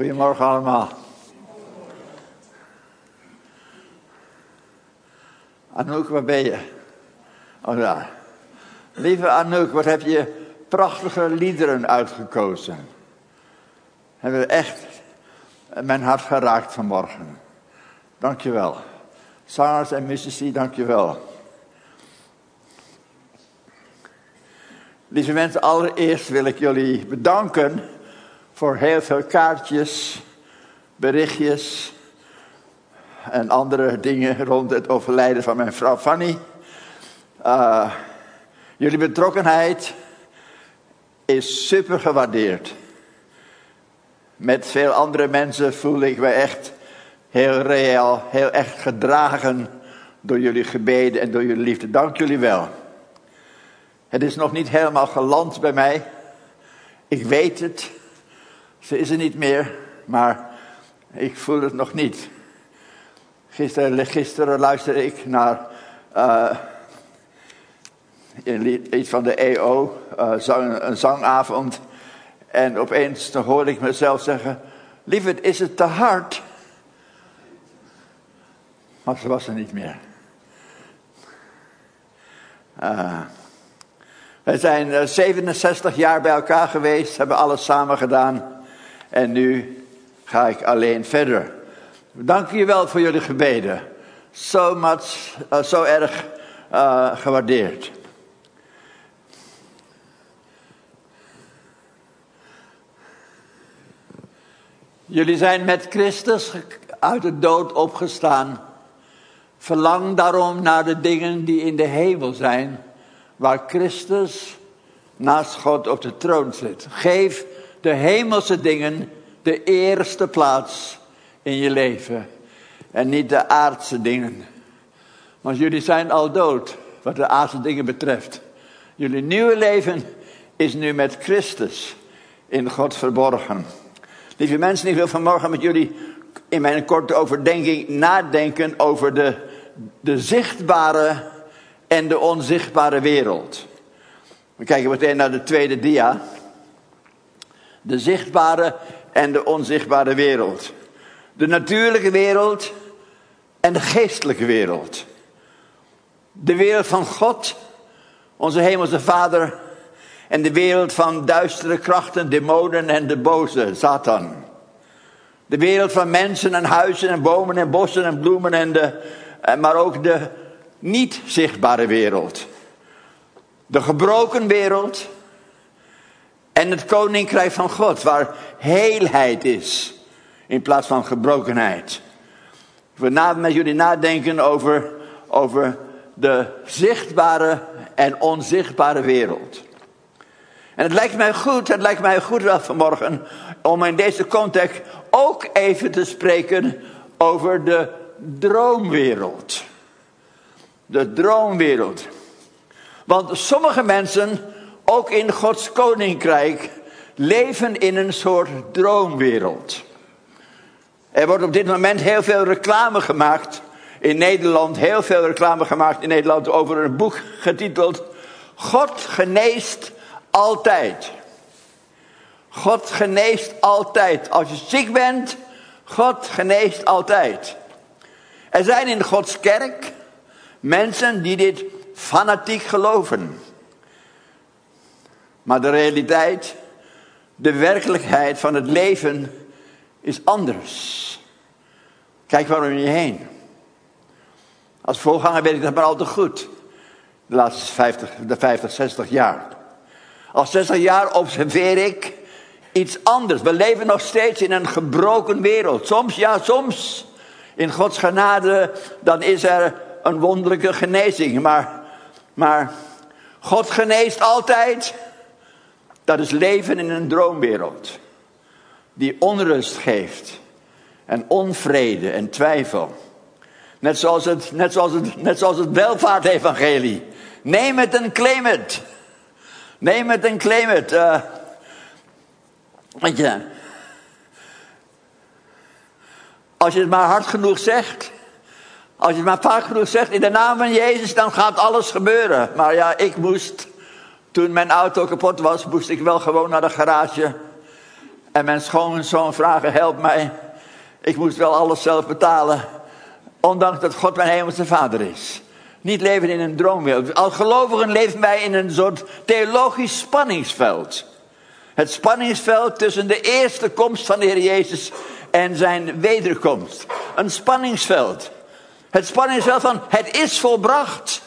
Goedemorgen allemaal. Anouk, waar ben je? Oh daar. Lieve Anouk, wat heb je prachtige liederen uitgekozen. Hebben echt mijn hart geraakt vanmorgen. Dank je wel. Zangers en muzici, dank je wel. Lieve mensen, allereerst wil ik jullie bedanken voor heel veel kaartjes, berichtjes en andere dingen rond het overlijden van mijn vrouw Fanny. Uh, jullie betrokkenheid is super gewaardeerd. Met veel andere mensen voel ik me echt heel reëel, heel echt gedragen door jullie gebeden en door jullie liefde. Dank jullie wel. Het is nog niet helemaal geland bij mij. Ik weet het. Ze is er niet meer, maar ik voel het nog niet. Gisteren, gisteren luisterde ik naar uh, iets van de EO, uh, zang, een zangavond. En opeens dan hoorde ik mezelf zeggen: Lieverd, is het te hard? Maar ze was er niet meer. Uh, wij zijn 67 jaar bij elkaar geweest, hebben alles samen gedaan. En nu ga ik alleen verder. Dank je wel voor jullie gebeden. Zo, much, uh, zo erg uh, gewaardeerd. Jullie zijn met Christus uit de dood opgestaan. Verlang daarom naar de dingen die in de hemel zijn, waar Christus naast God op de troon zit. Geef de hemelse dingen de eerste plaats in je leven en niet de aardse dingen. Want jullie zijn al dood wat de aardse dingen betreft. Jullie nieuwe leven is nu met Christus in God verborgen. Lieve mensen, ik wil vanmorgen met jullie in mijn korte overdenking nadenken over de, de zichtbare en de onzichtbare wereld. We kijken meteen naar de tweede dia. De zichtbare en de onzichtbare wereld. De natuurlijke wereld en de geestelijke wereld. De wereld van God, onze hemelse Vader, en de wereld van duistere krachten, demonen en de boze, Satan. De wereld van mensen en huizen en bomen en bossen en bloemen en de, eh, maar ook de niet zichtbare wereld. De gebroken wereld en het koninkrijk van God, waar heelheid is in plaats van gebrokenheid. We na, met jullie nadenken over, over de zichtbare en onzichtbare wereld. En het lijkt mij goed, het lijkt mij goed wel vanmorgen om in deze context ook even te spreken over de droomwereld. De droomwereld. Want sommige mensen, ook in Gods koninkrijk, leven in een soort droomwereld. Er wordt op dit moment heel veel reclame gemaakt in Nederland, heel veel reclame gemaakt in Nederland over een boek getiteld God geneest altijd. God geneest altijd. Als je ziek bent, God geneest altijd. Er zijn in Gods kerk mensen die dit fanatiek geloven. Maar de realiteit, de werkelijkheid van het leven is anders. Kijk maar om je heen. Als voorganger weet ik dat maar al te goed. De laatste 50, de 50, 60 jaar. Al 60 jaar observeer ik iets anders. We leven nog steeds in een gebroken wereld. Soms, ja, soms. In Gods genade, dan is er een wonderlijke genezing. Maar, maar God geneest altijd. Dat is leven in een droomwereld. Die onrust geeft. En onvrede en twijfel. Net zoals het, net zoals het, net zoals het welvaartevangelie. Neem het en claim het. Neem het en claim het. Uh, weet je. Als je het maar hard genoeg zegt. Als je het maar vaak genoeg zegt. In de naam van Jezus. Dan gaat alles gebeuren. Maar ja, ik moest. Toen mijn auto kapot was. Moest ik wel gewoon naar de garage. En mijn schoonzoon vragen, help mij. Ik moest wel alles zelf betalen. Ondanks dat God mijn hemelse vader is. Niet leven in een droomwereld. Als gelovigen leven wij in een soort theologisch spanningsveld. Het spanningsveld tussen de eerste komst van de Heer Jezus en zijn wederkomst. Een spanningsveld. Het spanningsveld van het is volbracht.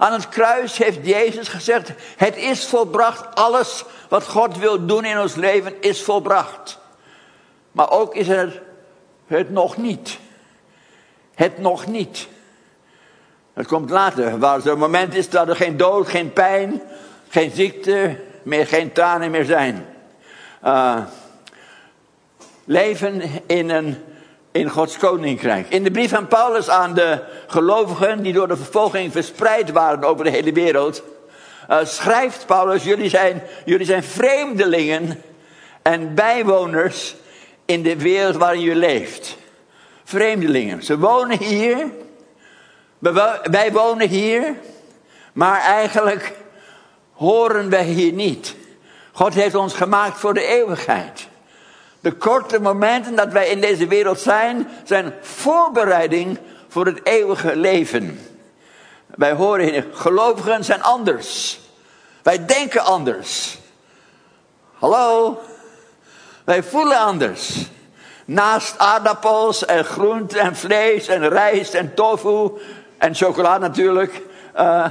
Aan het kruis heeft Jezus gezegd: Het is volbracht. Alles wat God wil doen in ons leven is volbracht. Maar ook is er het nog niet. Het nog niet. Het komt later, waar een moment is dat er geen dood, geen pijn, geen ziekte, meer geen tranen meer zijn. Uh, leven in, een, in Gods koninkrijk. In de brief van Paulus aan de gelovigen die door de vervolging verspreid waren over de hele wereld, uh, schrijft Paulus: jullie zijn, jullie zijn vreemdelingen en bijwoners in de wereld waarin je leeft. Vreemdelingen. Ze wonen hier. Wij wonen hier. Maar eigenlijk horen wij hier niet. God heeft ons gemaakt voor de eeuwigheid. De korte momenten dat wij in deze wereld zijn, zijn voorbereiding voor het eeuwige leven. Wij horen gelovigen zijn anders. Wij denken anders. Hallo? Wij voelen anders. Naast aardappels en groente en vlees en rijst en tofu en chocola natuurlijk, uh,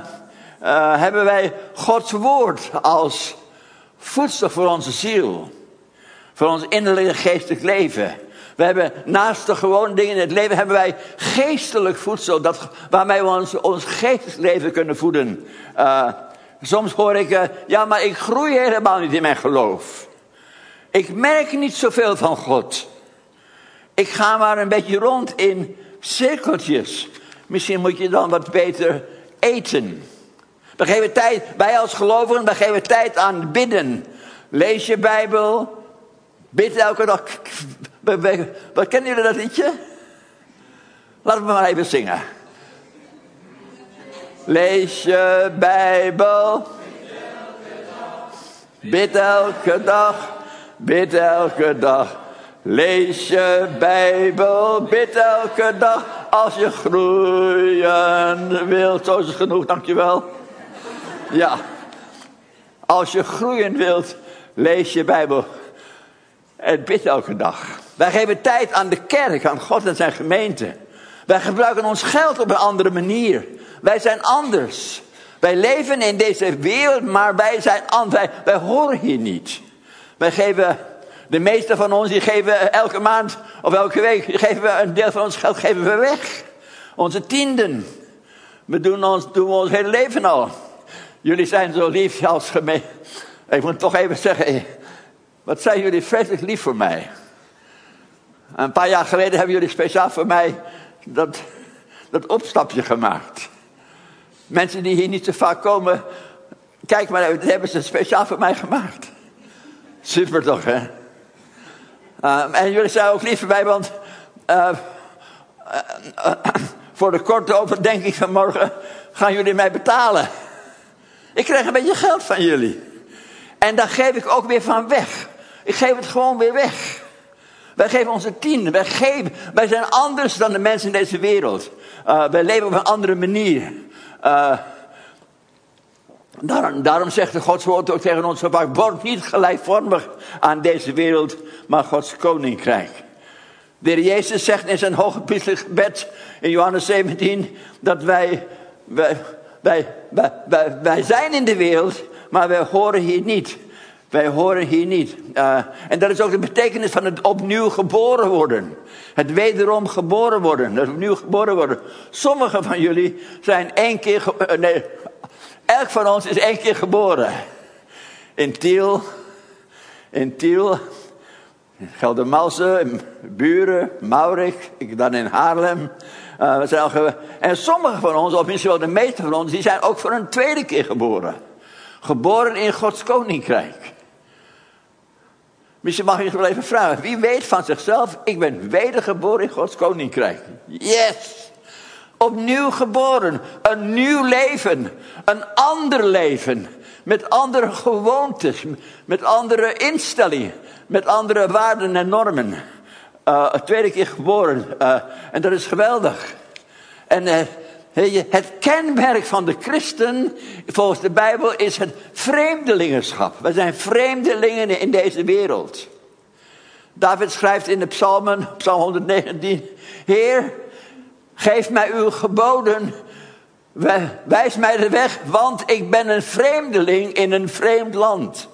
uh, hebben wij Gods woord als voedsel voor onze ziel. Voor ons innerlijke geestelijk leven. We hebben naast de gewone dingen in het leven hebben wij geestelijk voedsel. Dat, waarmee we ons, ons geestelijk leven kunnen voeden. Uh, soms hoor ik, ja maar ik groei helemaal niet in mijn geloof. Ik merk niet zoveel van God. Ik ga maar een beetje rond in cirkeltjes. Misschien moet je dan wat beter eten. We geven tijd, wij als gelovigen, we geven tijd aan bidden. Lees je Bijbel. Bid elke dag. Wat kennen jullie dat liedje? Laten we maar even zingen. Lees je Bijbel. Bid elke dag. Bid elke dag. Lees je Bijbel, bid elke dag als je groeien wilt. Zo is het genoeg, dankjewel. Ja, als je groeien wilt, lees je Bijbel en bid elke dag. Wij geven tijd aan de kerk, aan God en zijn gemeente. Wij gebruiken ons geld op een andere manier. Wij zijn anders. Wij leven in deze wereld, maar wij zijn anders. Wij, horen hier niet. Wij geven de meeste van ons die geven elke maand of elke week geven we een deel van ons geld geven we weg. Onze tienden. We doen ons, doen ons hele leven al. Jullie zijn zo lief als gemeente. Ik moet toch even zeggen, wat zijn jullie vreselijk lief voor mij. Een paar jaar geleden hebben jullie speciaal voor mij dat, dat opstapje gemaakt. Mensen die hier niet zo vaak komen, kijk maar, dat hebben ze speciaal voor mij gemaakt. Super toch, hè? Uh, en jullie zijn ook lief voor mij, want uh, uh, voor de korte overdenking van morgen gaan jullie mij betalen. Ik krijg een beetje geld van jullie. En daar geef ik ook weer van weg. Ik geef het gewoon weer weg. Wij geven onze tien. Wij, geven, wij zijn anders dan de mensen in deze wereld. wij leven op een andere manier. Daarom, daarom zegt de Gods woord ook tegen ons vaak, word niet gelijkvormig aan deze wereld, maar Gods koninkrijk. De heer Jezus zegt in zijn hoge gebed in Johannes 17, dat wij, wij, wij, wij, wij, zijn in de wereld, maar wij horen hier niet. Wij horen hier niet. Uh, en dat is ook de betekenis van het opnieuw geboren worden. Het wederom geboren worden. Het opnieuw geboren worden. Sommigen van jullie zijn één keer, uh, nee, Elk van ons is één keer geboren. In Tiel, in Tiel, Geldermalsen, Buren, Maurik, ik dan in Haarlem. Uh, we zijn al en sommigen van ons, of misschien wel de meeste van ons, die zijn ook voor een tweede keer geboren. Geboren in Gods koninkrijk. Misschien mag je wel even vragen, wie weet van zichzelf, ik ben wedergeboren in Gods koninkrijk. Yes! Opnieuw geboren. Een nieuw leven. Een ander leven. met andere gewoontes, met andere instellingen, met andere waarden en normen. Uh, tweede keer geboren. Uh, en dat is geweldig. En uh, het kenmerk van de christen, volgens de Bijbel, is het vreemdelingenschap. We zijn vreemdelingen in deze wereld. David schrijft in de psalmen, psalm 119, Heer, geef mij uw geboden, wijs mij de weg, want ik ben een vreemdeling in een vreemd land.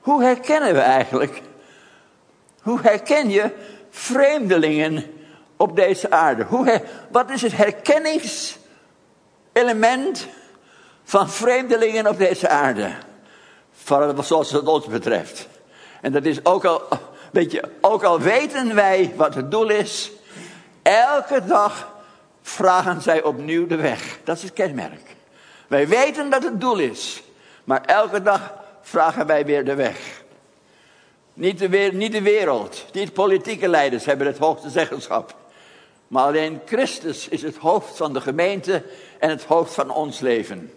Hoe herkennen we eigenlijk? Hoe herken je vreemdelingen op deze aarde? Hoe, wat is het herkenningselement van vreemdelingen op deze aarde? Zoals het ons betreft. En dat is ook al, weet je, ook al weten wij wat het doel is, elke dag vragen zij opnieuw de weg. Dat is het kenmerk. Wij weten dat het doel is, maar elke dag vragen wij weer de weg. Niet de, niet de wereld, niet politieke leiders hebben het hoogste zeggenschap. Maar alleen Christus is het hoofd van de gemeente en het hoofd van ons leven.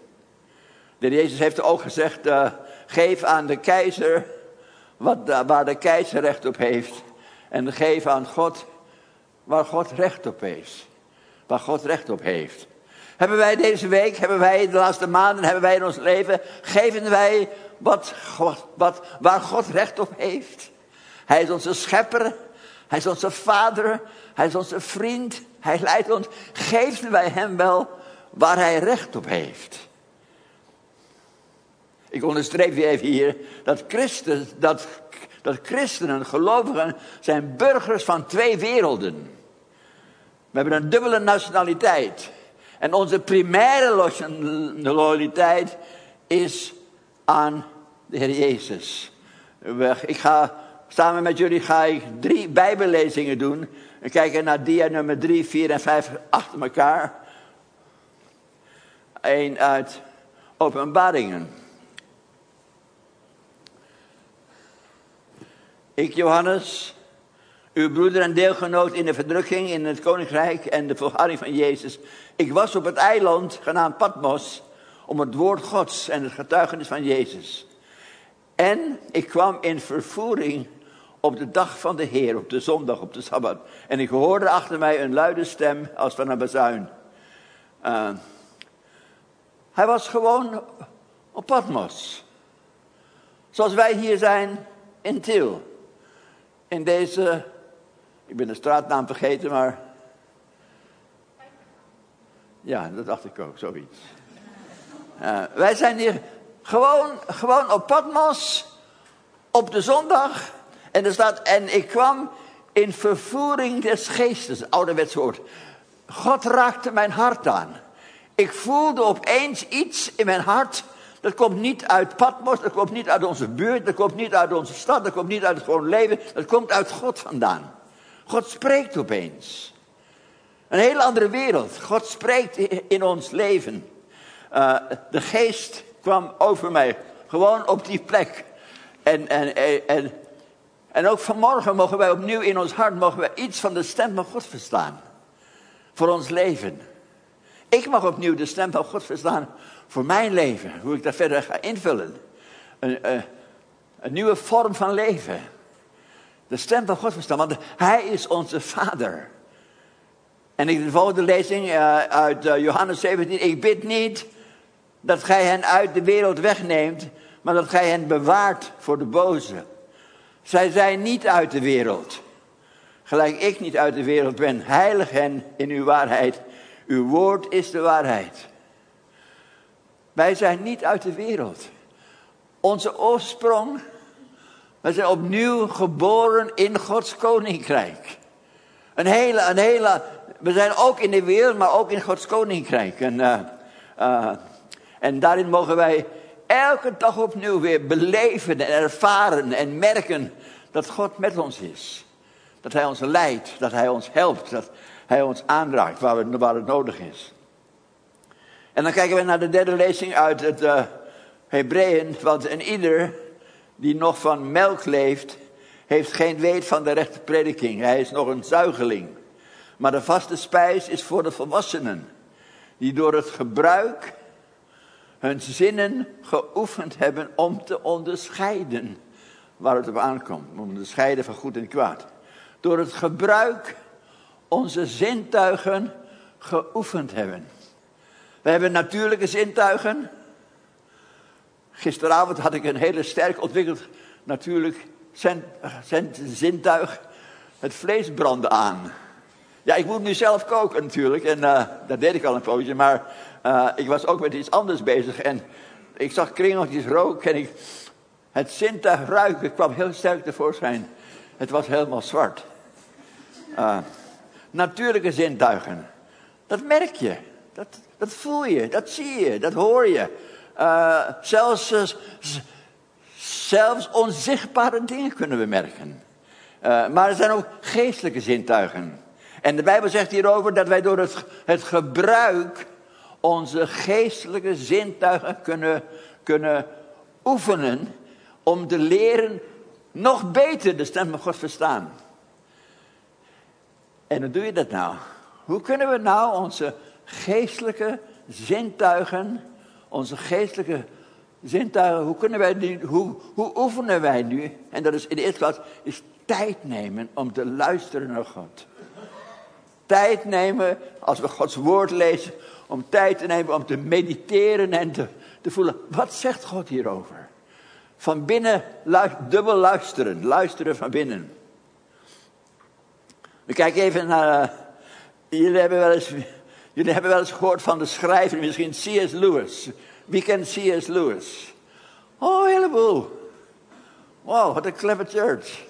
De Jezus heeft ook gezegd, uh, geef aan de keizer wat, waar de keizer recht op heeft. En geef aan God waar God recht op heeft. Waar God recht op heeft. Hebben wij deze week, hebben wij de laatste maanden, hebben wij in ons leven, geven wij wat, wat, waar God recht op heeft. Hij is onze schepper, hij is onze vader, hij is onze vriend, hij leidt ons. Geven wij hem wel waar hij recht op heeft. Ik onderstreep weer even hier dat, Christen, dat, dat christenen, gelovigen, zijn burgers van twee werelden. We hebben een dubbele nationaliteit. En onze primaire loyaliteit is aan de Heer Jezus. Ik ga, samen met jullie ga ik drie bijbellezingen doen. We kijken naar dia nummer drie, vier en vijf achter elkaar. Eén uit openbaringen. Ik, Johannes, uw broeder en deelgenoot in de verdrukking in het koninkrijk en de volharding van Jezus. Ik was op het eiland genaamd Patmos om het woord Gods en het getuigenis van Jezus. En ik kwam in vervoering op de dag van de Heer, op de zondag, op de Sabbat. En ik hoorde achter mij een luide stem als van een bazuin. Uh, hij was gewoon op Patmos. Zoals wij hier zijn in Til in deze, ik ben de straatnaam vergeten, maar. Ja, dat dacht ik ook, zoiets. Uh, wij zijn hier gewoon, gewoon op Patmos op de zondag. En er staat, en ik kwam in vervoering des geestes, ouderwets woord. God raakte mijn hart aan. Ik voelde opeens iets in mijn hart dat komt niet uit Patmos, dat komt niet uit onze buurt, dat komt niet uit onze stad, dat komt niet uit het gewoon leven. Dat komt uit God vandaan. God spreekt opeens. Een hele andere wereld. God spreekt in ons leven. Uh, de geest kwam over mij. Gewoon op die plek. En, en, en ook vanmorgen mogen wij opnieuw in ons hart mogen wij iets van de stem van God verstaan. Voor ons leven. Ik mag opnieuw de stem van God verstaan voor mijn leven. Hoe ik dat verder ga invullen. Een, eh, een nieuwe vorm van leven. De stem van God verstaan, want Hij is onze Vader. En in de volgende lezing uh, uit uh, Johannes 17. Ik bid niet dat gij hen uit de wereld wegneemt, maar dat gij hen bewaart voor de boze. Zij zijn niet uit de wereld. Gelijk ik niet uit de wereld ben. Heilig hen in uw waarheid. Uw woord is de waarheid. Wij zijn niet uit de wereld. Onze oorsprong, we zijn opnieuw geboren in Gods koninkrijk. Een hele, een hele, we zijn ook in de wereld, maar ook in Gods koninkrijk. En, uh, uh, en daarin mogen wij elke dag opnieuw weer beleven en ervaren en merken dat God met ons is. Dat Hij ons leidt, dat Hij ons helpt, dat Hij ons aanraakt waar, het nodig is. En dan kijken we naar de derde lezing uit het uh, Hebreeën. Want een ieder die nog van melk leeft, heeft geen weet van de rechte prediking. Hij is nog een zuigeling. Maar de vaste spijs is voor de volwassenen. Die door het gebruik hun zinnen geoefend hebben om te onderscheiden waar het op aankomt. Om te onderscheiden van goed en kwaad. Door het gebruik onze zintuigen geoefend hebben. We hebben natuurlijke zintuigen. Gisteravond had ik een hele sterk ontwikkeld natuurlijk zintuig. Het vlees brandde aan. Ja, ik moet nu zelf koken natuurlijk. En uh, dat deed ik al een poosje. Maar uh, ik was ook met iets anders bezig. En ik zag kringeltjes rook. En ik, het zintuig ruiken kwam heel sterk tevoorschijn. Het was helemaal zwart. Uh, natuurlijke zintuigen. Dat merk je. Dat, dat voel je. Dat zie je. Dat hoor je. zelfs, zelfs onzichtbare dingen kunnen we merken. maar er zijn ook geestelijke zintuigen. En de Bijbel zegt hierover dat wij door het, het gebruik onze geestelijke zintuigen kunnen, kunnen oefenen om te leren nog beter de stem van God verstaan. En hoe doe je dat nou? Hoe kunnen we nou onze geestelijke zintuigen, onze geestelijke zintuigen, hoe kunnen wij die, hoe, hoe oefenen wij nu? En dat is in de eerste plaats, is tijd nemen om te luisteren naar God tijd nemen, als we Gods woord lezen, om tijd te nemen om te mediteren en te, te voelen, wat zegt God hierover? Van binnen dubbel luisteren, luisteren van binnen. We kijken even naar, uh, jullie, hebben wel eens, jullie hebben wel eens gehoord van de schrijver, misschien C.S. Lewis. Wie kent C.S. Lewis? Oh, een heleboel. Wow, wat een clever church.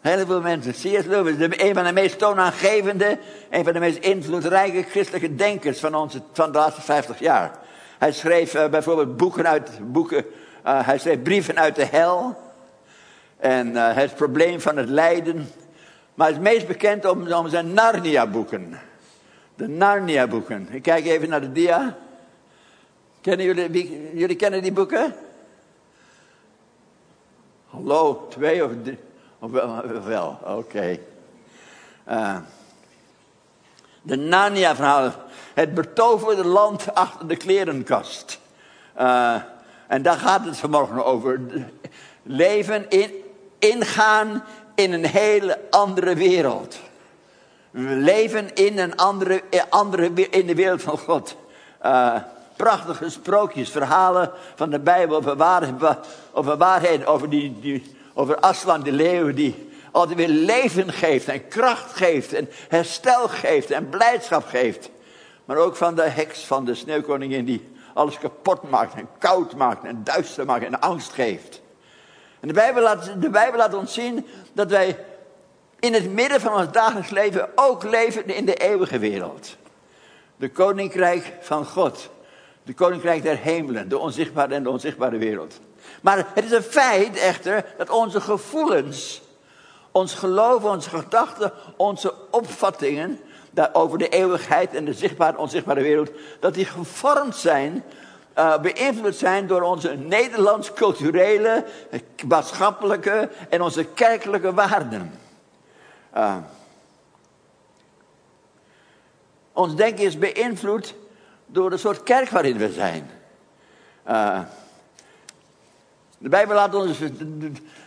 Een heleboel mensen. C.S. Lewis, een van de meest toonaangevende, een van de meest invloedrijke christelijke denkers van, onze, van de laatste 50 jaar. Hij schreef uh, bijvoorbeeld boeken uit, boeken, uh, hij schreef brieven uit de hel. En uh, het probleem van het lijden. Maar hij is meest bekend om, zijn Narnia-boeken. De Narnia-boeken. Ik kijk even naar de dia. Kennen jullie, jullie kennen die boeken? Hallo, twee of drie. Of wel, wel oké. Uh, de Narnia-verhaal. Het betoverde land achter de klerenkast. Uh, en daar gaat het vanmorgen over. Leven in, ingaan in een hele andere wereld. We leven in een andere, andere in de wereld van God. Prachtige sprookjes, verhalen van de Bijbel over, waarheid, over waarheden, over die, die over Aslan de leeuw die altijd weer leven geeft en kracht geeft en herstel geeft en blijdschap geeft. Maar ook van de heks van de sneeuwkoningin die alles kapot maakt en koud maakt en duister maakt en angst geeft. En de Bijbel laat, de Bijbel laat ons zien dat wij in het midden van ons dagelijks leven ook leven in de eeuwige wereld. De koninkrijk van God. De koninkrijk der hemelen, de onzichtbare en de onzichtbare wereld. Maar het is een feit echter dat onze gevoelens, ons geloof, onze gedachten, onze opvattingen over de eeuwigheid en de zichtbare en onzichtbare wereld, dat die gevormd zijn, uh, beïnvloed zijn door onze Nederlands culturele, maatschappelijke en onze kerkelijke waarden. Uh, ons denken is beïnvloed door de soort kerk waarin we zijn. Uh, de Bijbel laat ons,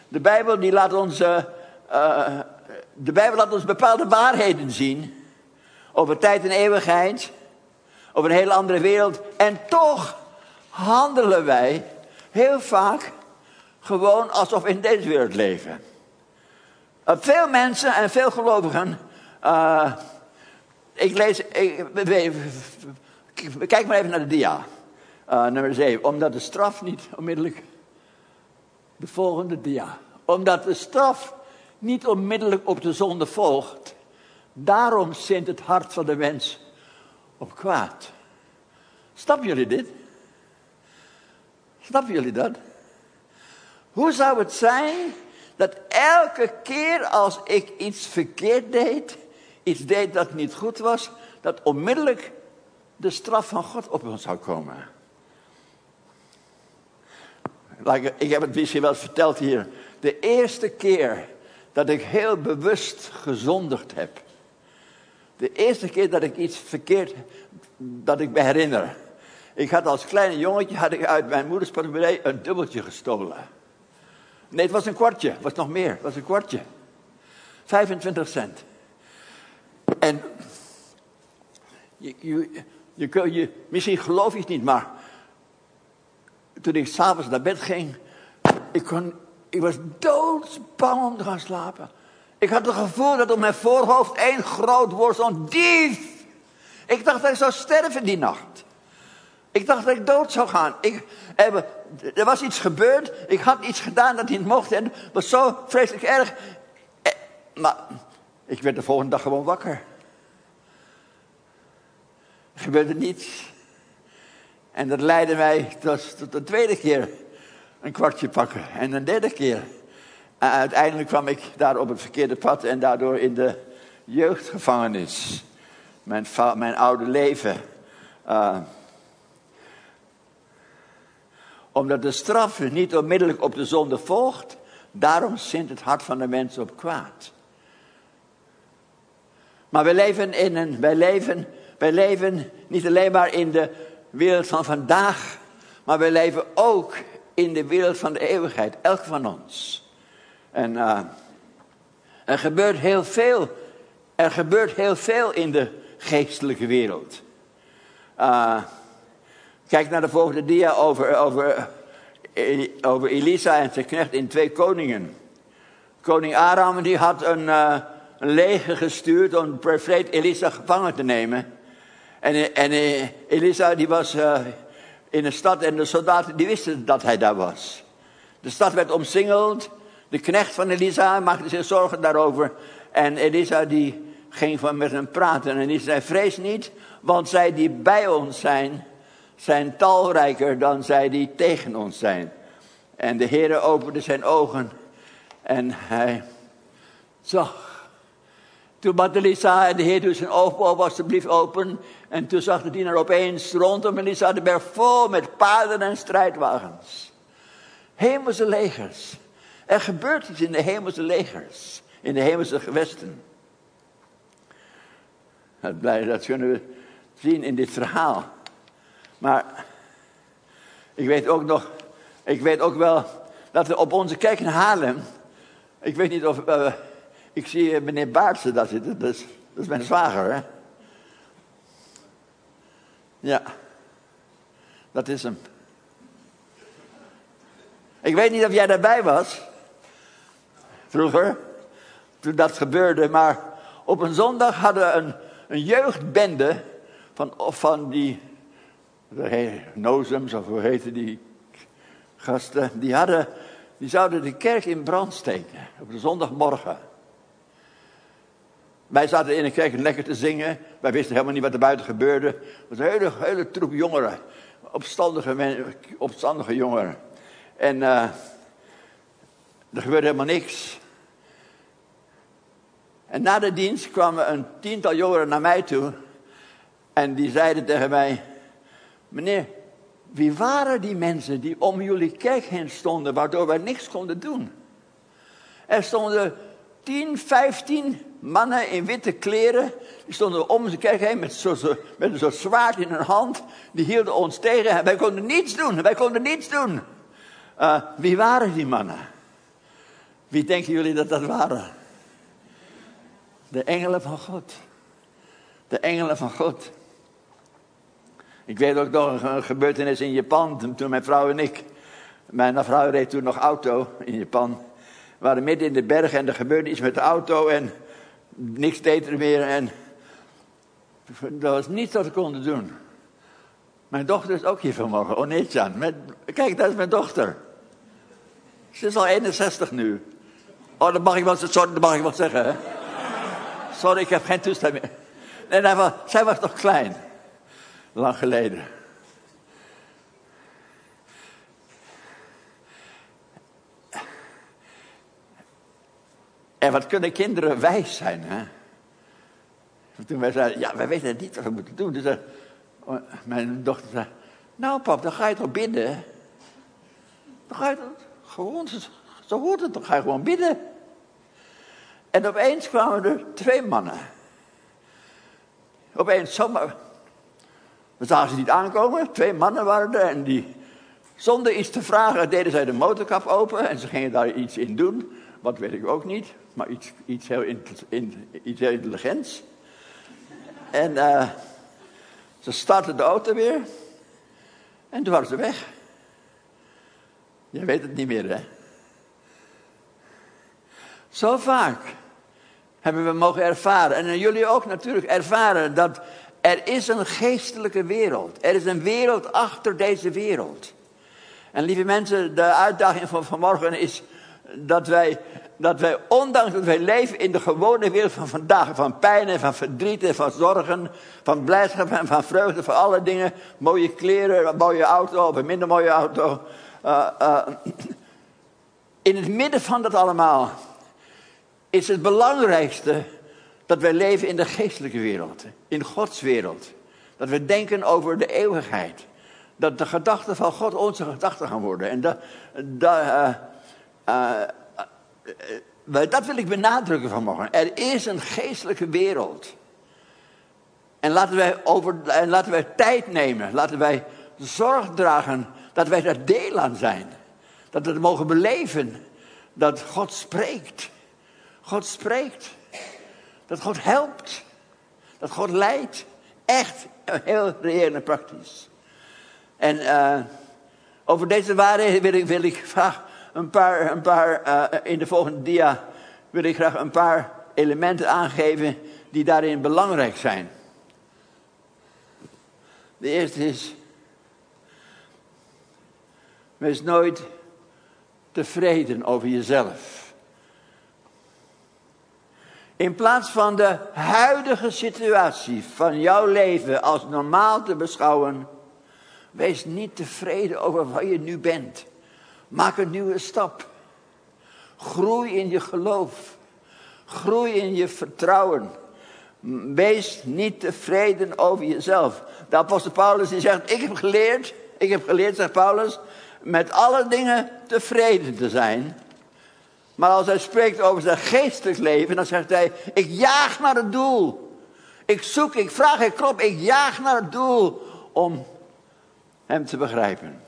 de, Bijbel die laat ons, uh, de Bijbel laat ons bepaalde waarheden zien. Over tijd en eeuwigheid. Over een hele andere wereld. En toch handelen wij heel vaak gewoon alsof we in deze wereld leven. Uh, veel mensen en veel gelovigen. Ik lees. Kijk maar even naar de dia. Nummer 7. Omdat de straf niet onmiddellijk de volgende dia. Omdat de straf niet onmiddellijk op de zonde volgt. Daarom zint het hart van de mens op kwaad. Snappen jullie dit? Snappen jullie dat? Hoe zou het zijn dat elke keer als ik iets verkeerd deed, iets deed dat niet goed was, dat onmiddellijk de straf van God op ons zou komen? Ik heb het misschien wel verteld hier. De eerste keer dat ik heel bewust gezondigd heb. De eerste keer dat ik iets verkeerd, dat ik me herinner. Ik had als kleine jongetje had ik uit mijn moeders portemonnee een dubbeltje gestolen. Nee, het was een kwartje. Het was nog meer. Het was een kwartje. 25 cent. En je, je, je, je, misschien geloof je het niet, maar toen ik s'avonds naar bed ging, ik, kon, ik was doodsbang om te gaan slapen. Ik had het gevoel dat op mijn voorhoofd één groot woord stond, dief. Ik dacht dat ik zou sterven die nacht. Ik dacht dat ik dood zou gaan. Ik, er was iets gebeurd. Ik had iets gedaan dat niet mocht. En het was zo vreselijk erg. Eh, maar ik werd de volgende dag gewoon wakker. Er gebeurde niets. En dat leidde mij tot, tot de tweede keer een kwartje pakken. En een derde keer. Uiteindelijk kwam ik daar op het verkeerde pad en daardoor in de jeugdgevangenis. Mijn, mijn oude leven. Uh, omdat de straf niet onmiddellijk op de zonde volgt, daarom zint het hart van de mens op kwaad. Maar wij leven, in een, wij, leven, wij leven niet alleen maar in de wereld van vandaag, maar wij leven ook in de wereld van de eeuwigheid, elk van ons. En uh, er gebeurt heel veel, er gebeurt heel veel in de geestelijke wereld. Uh, kijk naar de volgende dia over, over, over Elisa en zijn knecht in twee koningen. Koning Aram die had een, een leger gestuurd om profeet Elisa gevangen te nemen. En, en Elisa die was uh, in een stad en de soldaten die wisten dat hij daar was. De stad werd omsingeld. De knecht van Elisa maakte zich zorgen daarover. En Elisa die ging van met hem praten. En die zei, vrees niet, want zij die bij ons zijn, zijn talrijker dan zij die tegen ons zijn. En de Heere opende zijn ogen en hij zag. Toen bad Elisa en de Heer doet zijn ogen alsjeblieft open. En toen zag de dienaar opeens rondom Elisa de berg vol met paarden en strijdwagens. Hemelse legers. Er gebeurt iets in de hemelse legers. In de hemelse gewesten. Dat kunnen we zien in dit verhaal. Maar ik weet ook nog, ik weet ook wel dat we op onze kerk in Haarlem, ik weet niet of, uh, ik zie meneer Baartse daar zitten, dat is, dat is mijn zwager, hè. Ja, dat is hem. Ik weet niet of jij daarbij was, vroeger, toen dat gebeurde, maar op een zondag hadden een, een jeugdbende van, van die Nozems, of hoe heette die gasten, die, hadden, die zouden de kerk in brand steken op de zondagmorgen. Wij zaten in de kerk lekker te zingen. Wij wisten helemaal niet wat er buiten gebeurde. Het was een hele, hele troep jongeren. Opstandige, opstandige jongeren. En uh, er gebeurde helemaal niks. En na de dienst kwamen een tiental jongeren naar mij toe. En die zeiden tegen mij: Meneer, wie waren die mensen die om jullie kerk heen stonden, waardoor wij niks konden doen? Er stonden 10, 15 mannen in witte kleren. Die stonden om de kerk heen met zo'n zo, met zwaard in hun hand. Die hielden ons tegen en wij konden niets doen. Wij konden niets doen. Uh, wie waren die mannen? Wie denken jullie dat dat waren? De engelen van God. De engelen van God. Ik weet ook nog een gebeurtenis in Japan, toen mijn vrouw en ik, mijn vrouw reed toen nog auto in Japan. We waren midden in de bergen en er gebeurde iets met de auto en niks deed er meer en er was niets wat we konden doen. Mijn dochter is ook hier vanmorgen, Onetjan. Met, kijk, dat is mijn dochter. Ze is al 61 nu. Oh, dat mag ik wel, sorry, dat mag ik wel zeggen. Hè? Sorry, ik heb geen toestemming. Nee, zij was nog klein lang geleden. En wat kunnen kinderen wijs zijn, hè? Toen wij zeiden, ja, wij weten niet wat we moeten doen. Dus mijn dochter zei, nou pap, dan ga je toch bidden? Dan ga je toch gewoon, zo hoort het, dan ga je gewoon bidden. En opeens kwamen er twee mannen. Opeens zomaar We zagen ze niet aankomen. Twee mannen waren er en die, zonder iets te vragen, deden zij de motorkap open en ze gingen daar iets in doen. Wat weet ik ook niet, maar iets, iets, heel, in, iets heel intelligents. En uh, ze startten de auto weer en toen waren ze weg. Je weet het niet meer, hè? Zo vaak hebben we mogen ervaren, en jullie ook natuurlijk ervaren, dat er is een geestelijke wereld. Er is een wereld achter deze wereld. En lieve mensen, de uitdaging van vanmorgen is dat wij, dat wij, ondanks dat wij leven in de gewone wereld van vandaag, van pijn en van verdriet en van zorgen, van blijdschap en van vreugde, van alle dingen, mooie kleren, een mooie auto of een minder mooie auto. Uh, uh, in het midden van dat allemaal is het belangrijkste dat wij leven in de geestelijke wereld, in Gods wereld. Dat we denken over de eeuwigheid. Dat de gedachten van God onze gedachten gaan worden. En dat, uh, uh, uh, dat wil ik benadrukken vanmorgen. Er is een geestelijke wereld. En laten wij, over, en laten wij tijd nemen. Laten wij zorg dragen dat wij daar deel aan zijn. Dat we het mogen beleven. Dat God spreekt. God spreekt. Dat God helpt. Dat God leidt. Echt heel reëel en praktisch. En over deze waarheden wil ik, wil ik graag een paar, een paar uh, in de volgende dia wil ik graag een paar elementen aangeven die daarin belangrijk zijn. De eerste is, wees nooit tevreden over jezelf. In plaats van de huidige situatie van jouw leven als normaal te beschouwen, wees niet tevreden over waar je nu bent. Maak een nieuwe stap. Groei in je geloof. Groei in je vertrouwen. Wees niet tevreden over jezelf. De apostel Paulus die zegt, ik heb geleerd, ik heb geleerd, zegt Paulus, met alle dingen tevreden te zijn. Maar als hij spreekt over zijn geestelijk leven, dan zegt hij: Ik jaag naar het doel. Ik zoek, ik vraag, ik klop, ik jaag naar het doel om hem te begrijpen.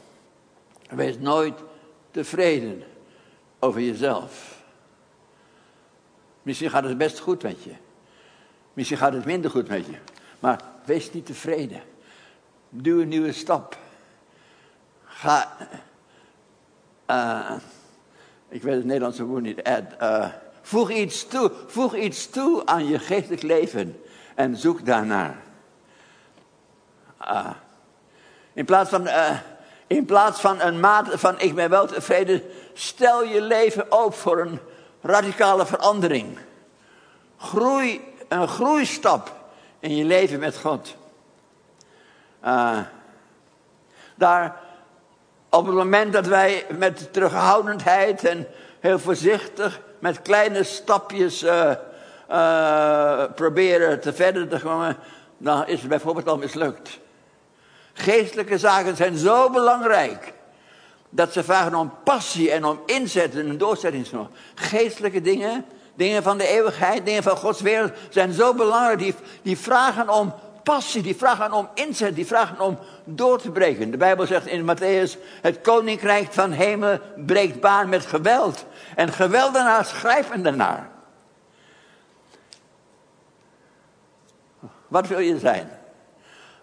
Wees nooit tevreden over jezelf. Misschien gaat het best goed met je. Misschien gaat het minder goed met je. Maar wees niet tevreden. Doe een nieuwe stap. Ga. Uh, ik weet het Nederlandse woord niet, uh, voeg, iets toe, voeg iets toe aan je geestelijk leven en zoek daarnaar. Uh, in, plaats van, uh, in plaats van een mate van ik ben wel tevreden, stel je leven op voor een radicale verandering. Groei, een groeistap in je leven met God. daar op het moment dat wij met terughoudendheid en heel voorzichtig met kleine stapjes uh, uh, proberen te verder te komen, dan is het bijvoorbeeld al mislukt. Geestelijke zaken zijn zo belangrijk dat ze vragen om passie en om inzet en doorzettingsvermogen. Geestelijke dingen, dingen van de eeuwigheid, dingen van Gods wereld zijn zo belangrijk. Die, die vragen om passie, die vragen om inzet, die vragen om door te breken. De Bijbel zegt in Matthäus, het koninkrijk van hemel breekt baan met geweld. En geweldenaars grijpen ernaar. Wat wil je zijn?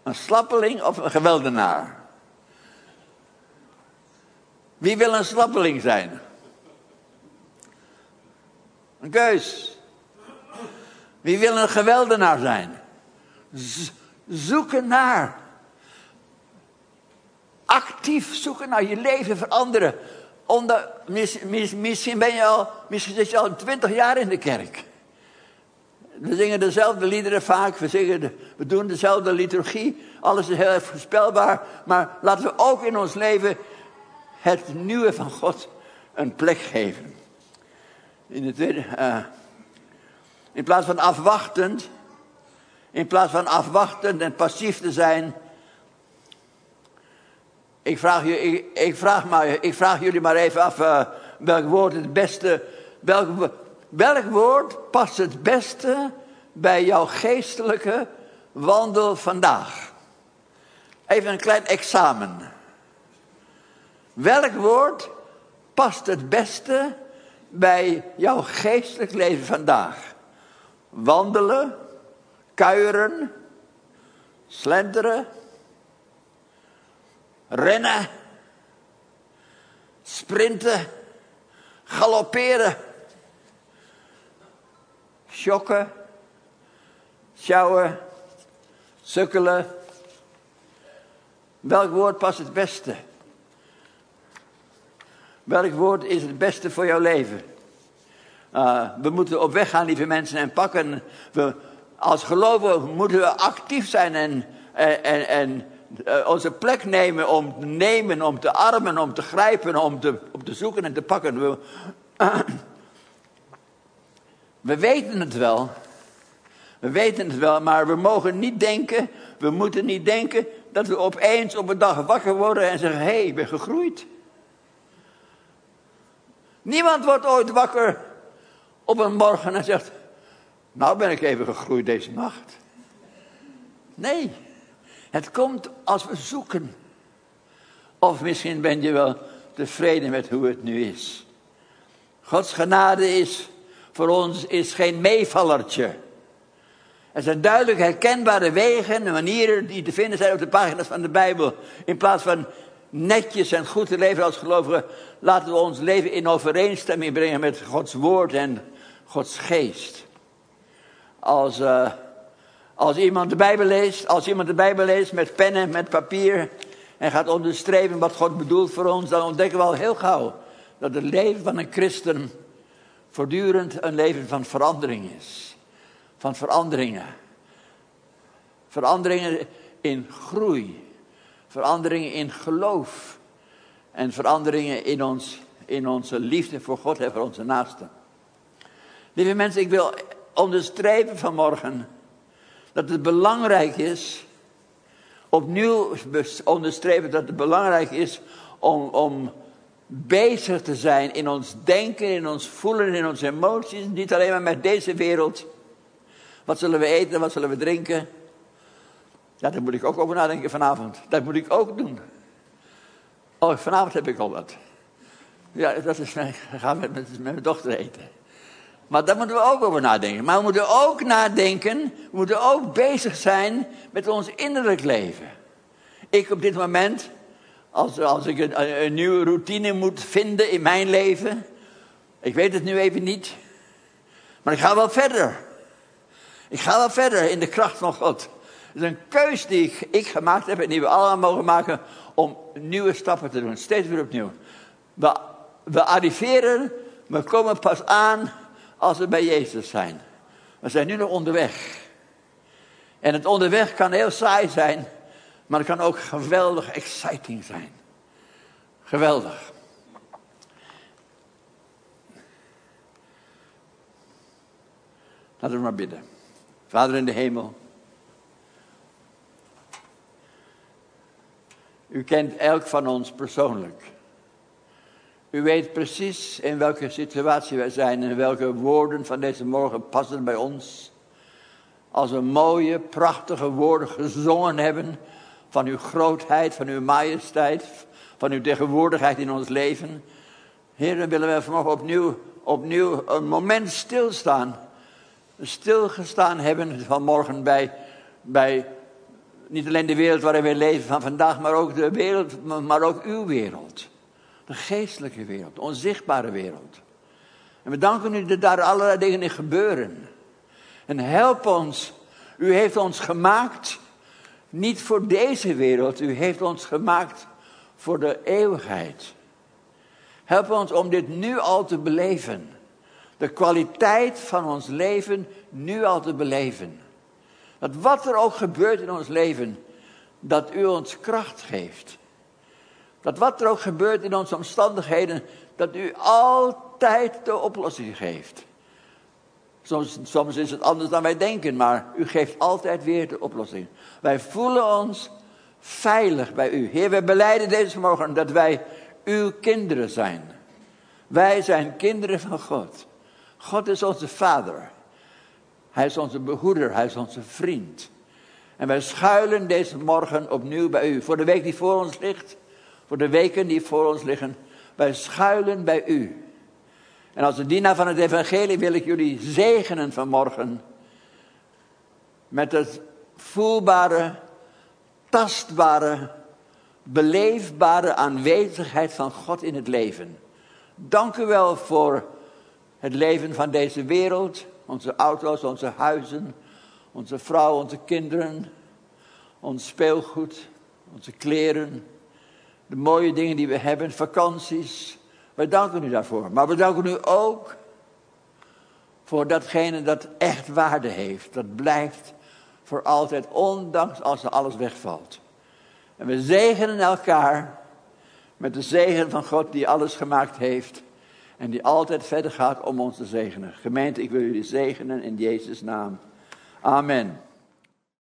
Een slappeling of een geweldenaar? Wie wil een slappeling zijn? Een keus. Wie wil een geweldenaar zijn? zoeken naar. Actief zoeken naar je leven veranderen. Onder, misschien ben je al, misschien zit je al twintig jaar in de kerk. We zingen dezelfde liederen vaak, we, zingen doen dezelfde liturgie. Alles is heel erg voorspelbaar. Maar laten we ook in ons leven het nieuwe van God een plek geven. In, uh, in plaats van afwachtend, in plaats van afwachtend en passief te zijn. Ik vraag, je, ik, vraag, maar, ik vraag jullie maar even af uh, welk woord het beste. Welk, welk woord past het beste bij jouw geestelijke wandel vandaag? Even een klein examen. Welk woord past het beste bij jouw geestelijk leven vandaag? Wandelen, kuieren, slenteren, rennen, sprinten, galopperen, schokken, sjouwen, sukkelen. Welk woord past het beste? Welk woord is het beste voor jouw leven? Uh, we moeten op weg gaan, lieve mensen, en pakken. We, als gelovigen moeten we actief zijn en, en, uh, onze plek nemen om te nemen, om te armen, om te grijpen, om te, om te zoeken en te pakken. We, we weten het wel. We weten het wel, maar we mogen niet denken, we moeten niet denken dat we opeens op een dag wakker worden en zeggen: hé, hey, ik ben gegroeid. Niemand wordt ooit wakker op een morgen en zegt: Nou ben ik even gegroeid deze nacht. Nee, het komt als we zoeken. Of misschien ben je wel tevreden met hoe het nu is. Gods genade is voor ons is geen meevallertje. Er zijn duidelijk herkenbare wegen en manieren die te vinden zijn op de pagina's van de Bijbel. In plaats van netjes en goed te leven als gelovigen, laten we ons leven in overeenstemming brengen met Gods woord en Gods geest. Als, uh, als iemand de Bijbel leest, als iemand de Bijbel leest met pen en met papier en gaat onderstrepen wat God bedoelt voor ons, dan ontdekken we al heel gauw dat het leven van een christen voortdurend een leven van verandering is. Van veranderingen. Veranderingen in groei. Veranderingen in geloof. En veranderingen in, ons, in onze liefde voor God en voor onze naasten. Lieve mensen, ik wil onderstrepen vanmorgen dat het belangrijk is, opnieuw onderstrepen dat het belangrijk is om, om bezig te zijn in ons denken, in ons voelen, in onze emoties. Niet alleen maar met deze wereld. Wat zullen we eten, wat zullen we drinken? Ja, daar moet ik ook over nadenken vanavond. Dat moet ik ook doen. Oh, vanavond heb ik al wat. Ja, dat is mijn, gaan met, met, met mijn dochter eten. Maar daar moeten we ook over nadenken. Maar we moeten ook nadenken, we moeten ook bezig zijn met ons innerlijk leven. Ik op dit moment als, ik een, nieuwe routine moet vinden in mijn leven. Ik weet het nu even niet. Maar ik ga wel verder. Ik ga wel verder in de kracht van God. Het is een keus die ik, ik gemaakt heb en die we allemaal mogen maken om nieuwe stappen te doen. Steeds weer opnieuw. We, we arriveren, we komen pas aan als we bij Jezus zijn. We zijn nu nog onderweg. En het onderweg kan heel saai zijn. Maar het kan ook geweldig exciting zijn. Geweldig. Laten we maar bidden. Vader in de hemel. U kent elk van ons persoonlijk. U weet precies in welke situatie wij zijn en welke woorden van deze morgen passen bij ons. Als we mooie, prachtige woorden gezongen hebben van uw grootheid, van uw majesteit, van uw tegenwoordigheid in ons leven. Heer, dan willen we vanmorgen opnieuw, opnieuw een moment stilstaan. Stilgestaan hebben vanmorgen bij, bij niet alleen de wereld waarin we leven van vandaag, maar ook de wereld, maar ook uw wereld. De geestelijke wereld, de onzichtbare wereld. En we danken u dat daar allerlei dingen in gebeuren. En help ons. U heeft ons gemaakt niet voor deze wereld, u heeft ons gemaakt voor de eeuwigheid. Help ons om dit nu al te beleven. De kwaliteit van ons leven nu al te beleven. Dat wat er ook gebeurt in ons leven, dat u ons kracht geeft. Dat wat er ook gebeurt in onze omstandigheden, dat u altijd de oplossing geeft. Soms, soms is het anders dan wij denken, maar u geeft altijd weer de oplossing. Wij voelen ons veilig bij u. Heer, we beleiden deze morgen dat wij uw kinderen zijn. Wij zijn kinderen van God. God is onze vader. Hij is onze behoeder, hij is onze vriend. En wij schuilen deze morgen opnieuw bij u. Voor de week die voor ons ligt, voor de weken die voor ons liggen. Wij schuilen bij u. En als de dienaar van het evangelie wil ik jullie zegenen vanmorgen. Met het voelbare, tastbare, beleefbare aanwezigheid van God in het leven. Dank u wel voor het leven van deze wereld, onze auto's, onze huizen, onze vrouw, onze kinderen, ons speelgoed, onze kleren, de mooie dingen die we hebben, vakanties. We danken u daarvoor. Maar we danken u ook voor datgene dat echt waarde heeft. Dat blijft voor altijd, ondanks als er alles wegvalt. En we zegenen elkaar met de zegen van God die alles gemaakt heeft. En die altijd verder gaat om ons te zegenen. Gemeente, ik wil jullie zegenen in Jezus' naam. Amen.